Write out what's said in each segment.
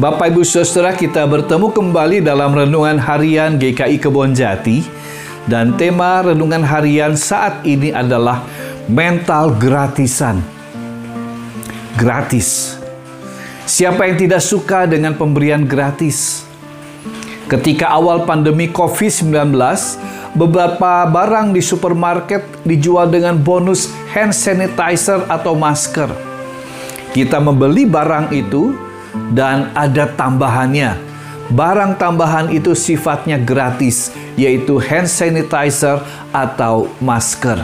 Bapak Ibu Saudara kita bertemu kembali dalam renungan harian GKI Kebon Jati dan tema renungan harian saat ini adalah mental gratisan. Gratis. Siapa yang tidak suka dengan pemberian gratis? Ketika awal pandemi COVID-19, beberapa barang di supermarket dijual dengan bonus hand sanitizer atau masker. Kita membeli barang itu dan ada tambahannya. Barang tambahan itu sifatnya gratis, yaitu hand sanitizer atau masker.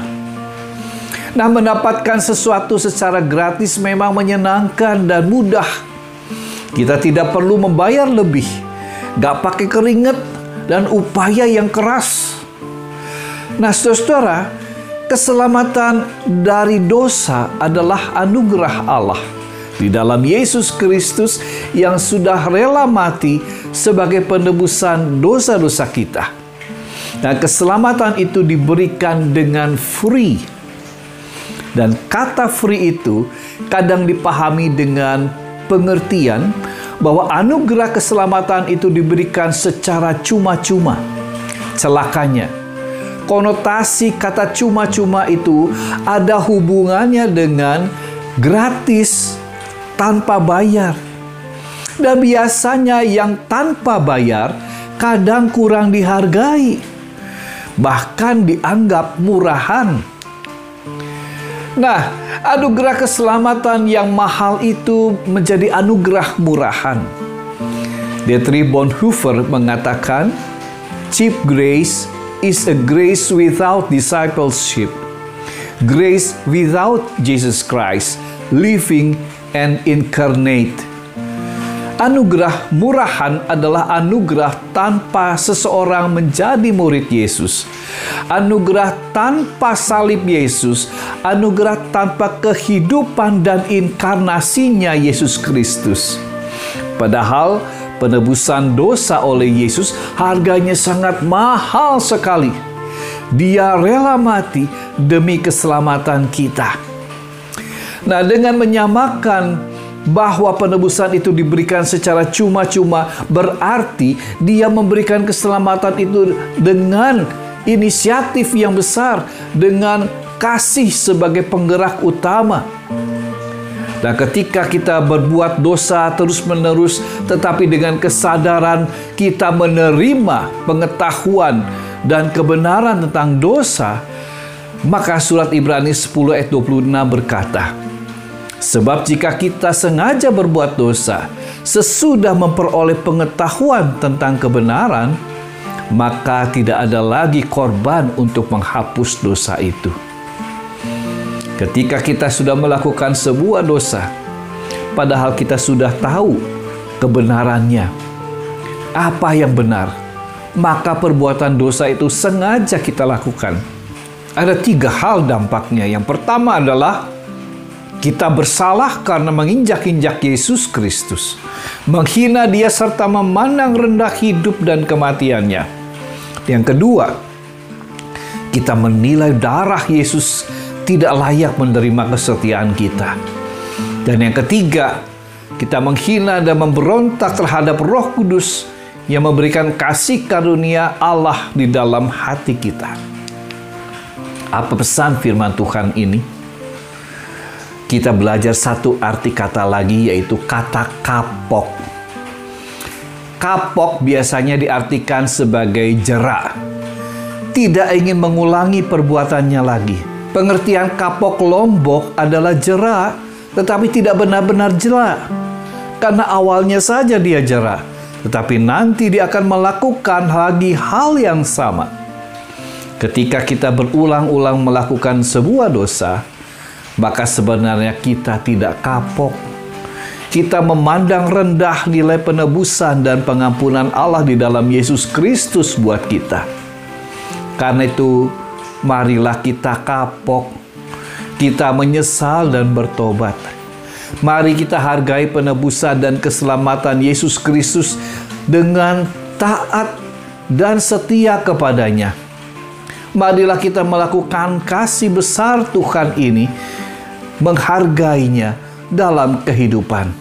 Nah, mendapatkan sesuatu secara gratis memang menyenangkan dan mudah. Kita tidak perlu membayar lebih, gak pakai keringet dan upaya yang keras. Nah, saudara, keselamatan dari dosa adalah anugerah Allah di dalam Yesus Kristus yang sudah rela mati sebagai penebusan dosa-dosa kita. Nah, keselamatan itu diberikan dengan free. Dan kata free itu kadang dipahami dengan pengertian bahwa anugerah keselamatan itu diberikan secara cuma-cuma. Celakanya, konotasi kata cuma-cuma itu ada hubungannya dengan gratis tanpa bayar. Dan biasanya yang tanpa bayar kadang kurang dihargai, bahkan dianggap murahan. Nah, anugerah keselamatan yang mahal itu menjadi anugerah murahan. Dietrich Bonhoeffer mengatakan, cheap grace is a grace without discipleship. Grace without Jesus Christ, living and incarnate. Anugerah murahan adalah anugerah tanpa seseorang menjadi murid Yesus. Anugerah tanpa salib Yesus, anugerah tanpa kehidupan dan inkarnasinya Yesus Kristus. Padahal penebusan dosa oleh Yesus harganya sangat mahal sekali. Dia rela mati demi keselamatan kita. Nah, dengan menyamakan bahwa penebusan itu diberikan secara cuma-cuma, berarti Dia memberikan keselamatan itu dengan inisiatif yang besar, dengan kasih sebagai penggerak utama. Dan ketika kita berbuat dosa terus-menerus, tetapi dengan kesadaran kita menerima pengetahuan dan kebenaran tentang dosa, maka surat Ibrani 10 ayat 26 berkata, Sebab jika kita sengaja berbuat dosa, sesudah memperoleh pengetahuan tentang kebenaran, maka tidak ada lagi korban untuk menghapus dosa itu. Ketika kita sudah melakukan sebuah dosa, padahal kita sudah tahu kebenarannya, apa yang benar, maka perbuatan dosa itu sengaja kita lakukan. Ada tiga hal dampaknya. Yang pertama adalah kita bersalah karena menginjak-injak Yesus Kristus, menghina Dia serta memandang rendah hidup dan kematiannya. Yang kedua, kita menilai darah Yesus tidak layak menerima kesetiaan kita. Dan yang ketiga, kita menghina dan memberontak terhadap Roh Kudus yang memberikan kasih karunia Allah di dalam hati kita. Apa pesan firman Tuhan ini? Kita belajar satu arti kata lagi yaitu kata kapok. Kapok biasanya diartikan sebagai jerak. Tidak ingin mengulangi perbuatannya lagi. Pengertian kapok lombok adalah jerak, tetapi tidak benar-benar jerak. Karena awalnya saja dia jerak, tetapi nanti dia akan melakukan lagi hal yang sama. Ketika kita berulang-ulang melakukan sebuah dosa, maka sebenarnya kita tidak kapok. Kita memandang rendah nilai penebusan dan pengampunan Allah di dalam Yesus Kristus buat kita. Karena itu, marilah kita kapok. Kita menyesal dan bertobat. Mari kita hargai penebusan dan keselamatan Yesus Kristus dengan taat dan setia kepadanya. Marilah kita melakukan kasih besar Tuhan ini menghargainya dalam kehidupan.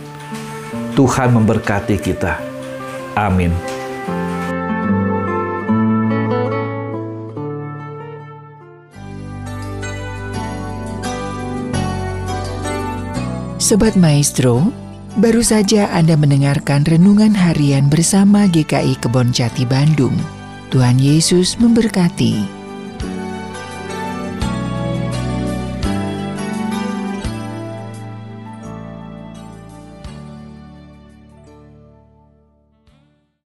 Tuhan memberkati kita. Amin. Sobat Maestro, baru saja Anda mendengarkan renungan harian bersama GKI Kebon Jati Bandung. Tuhan Yesus memberkati.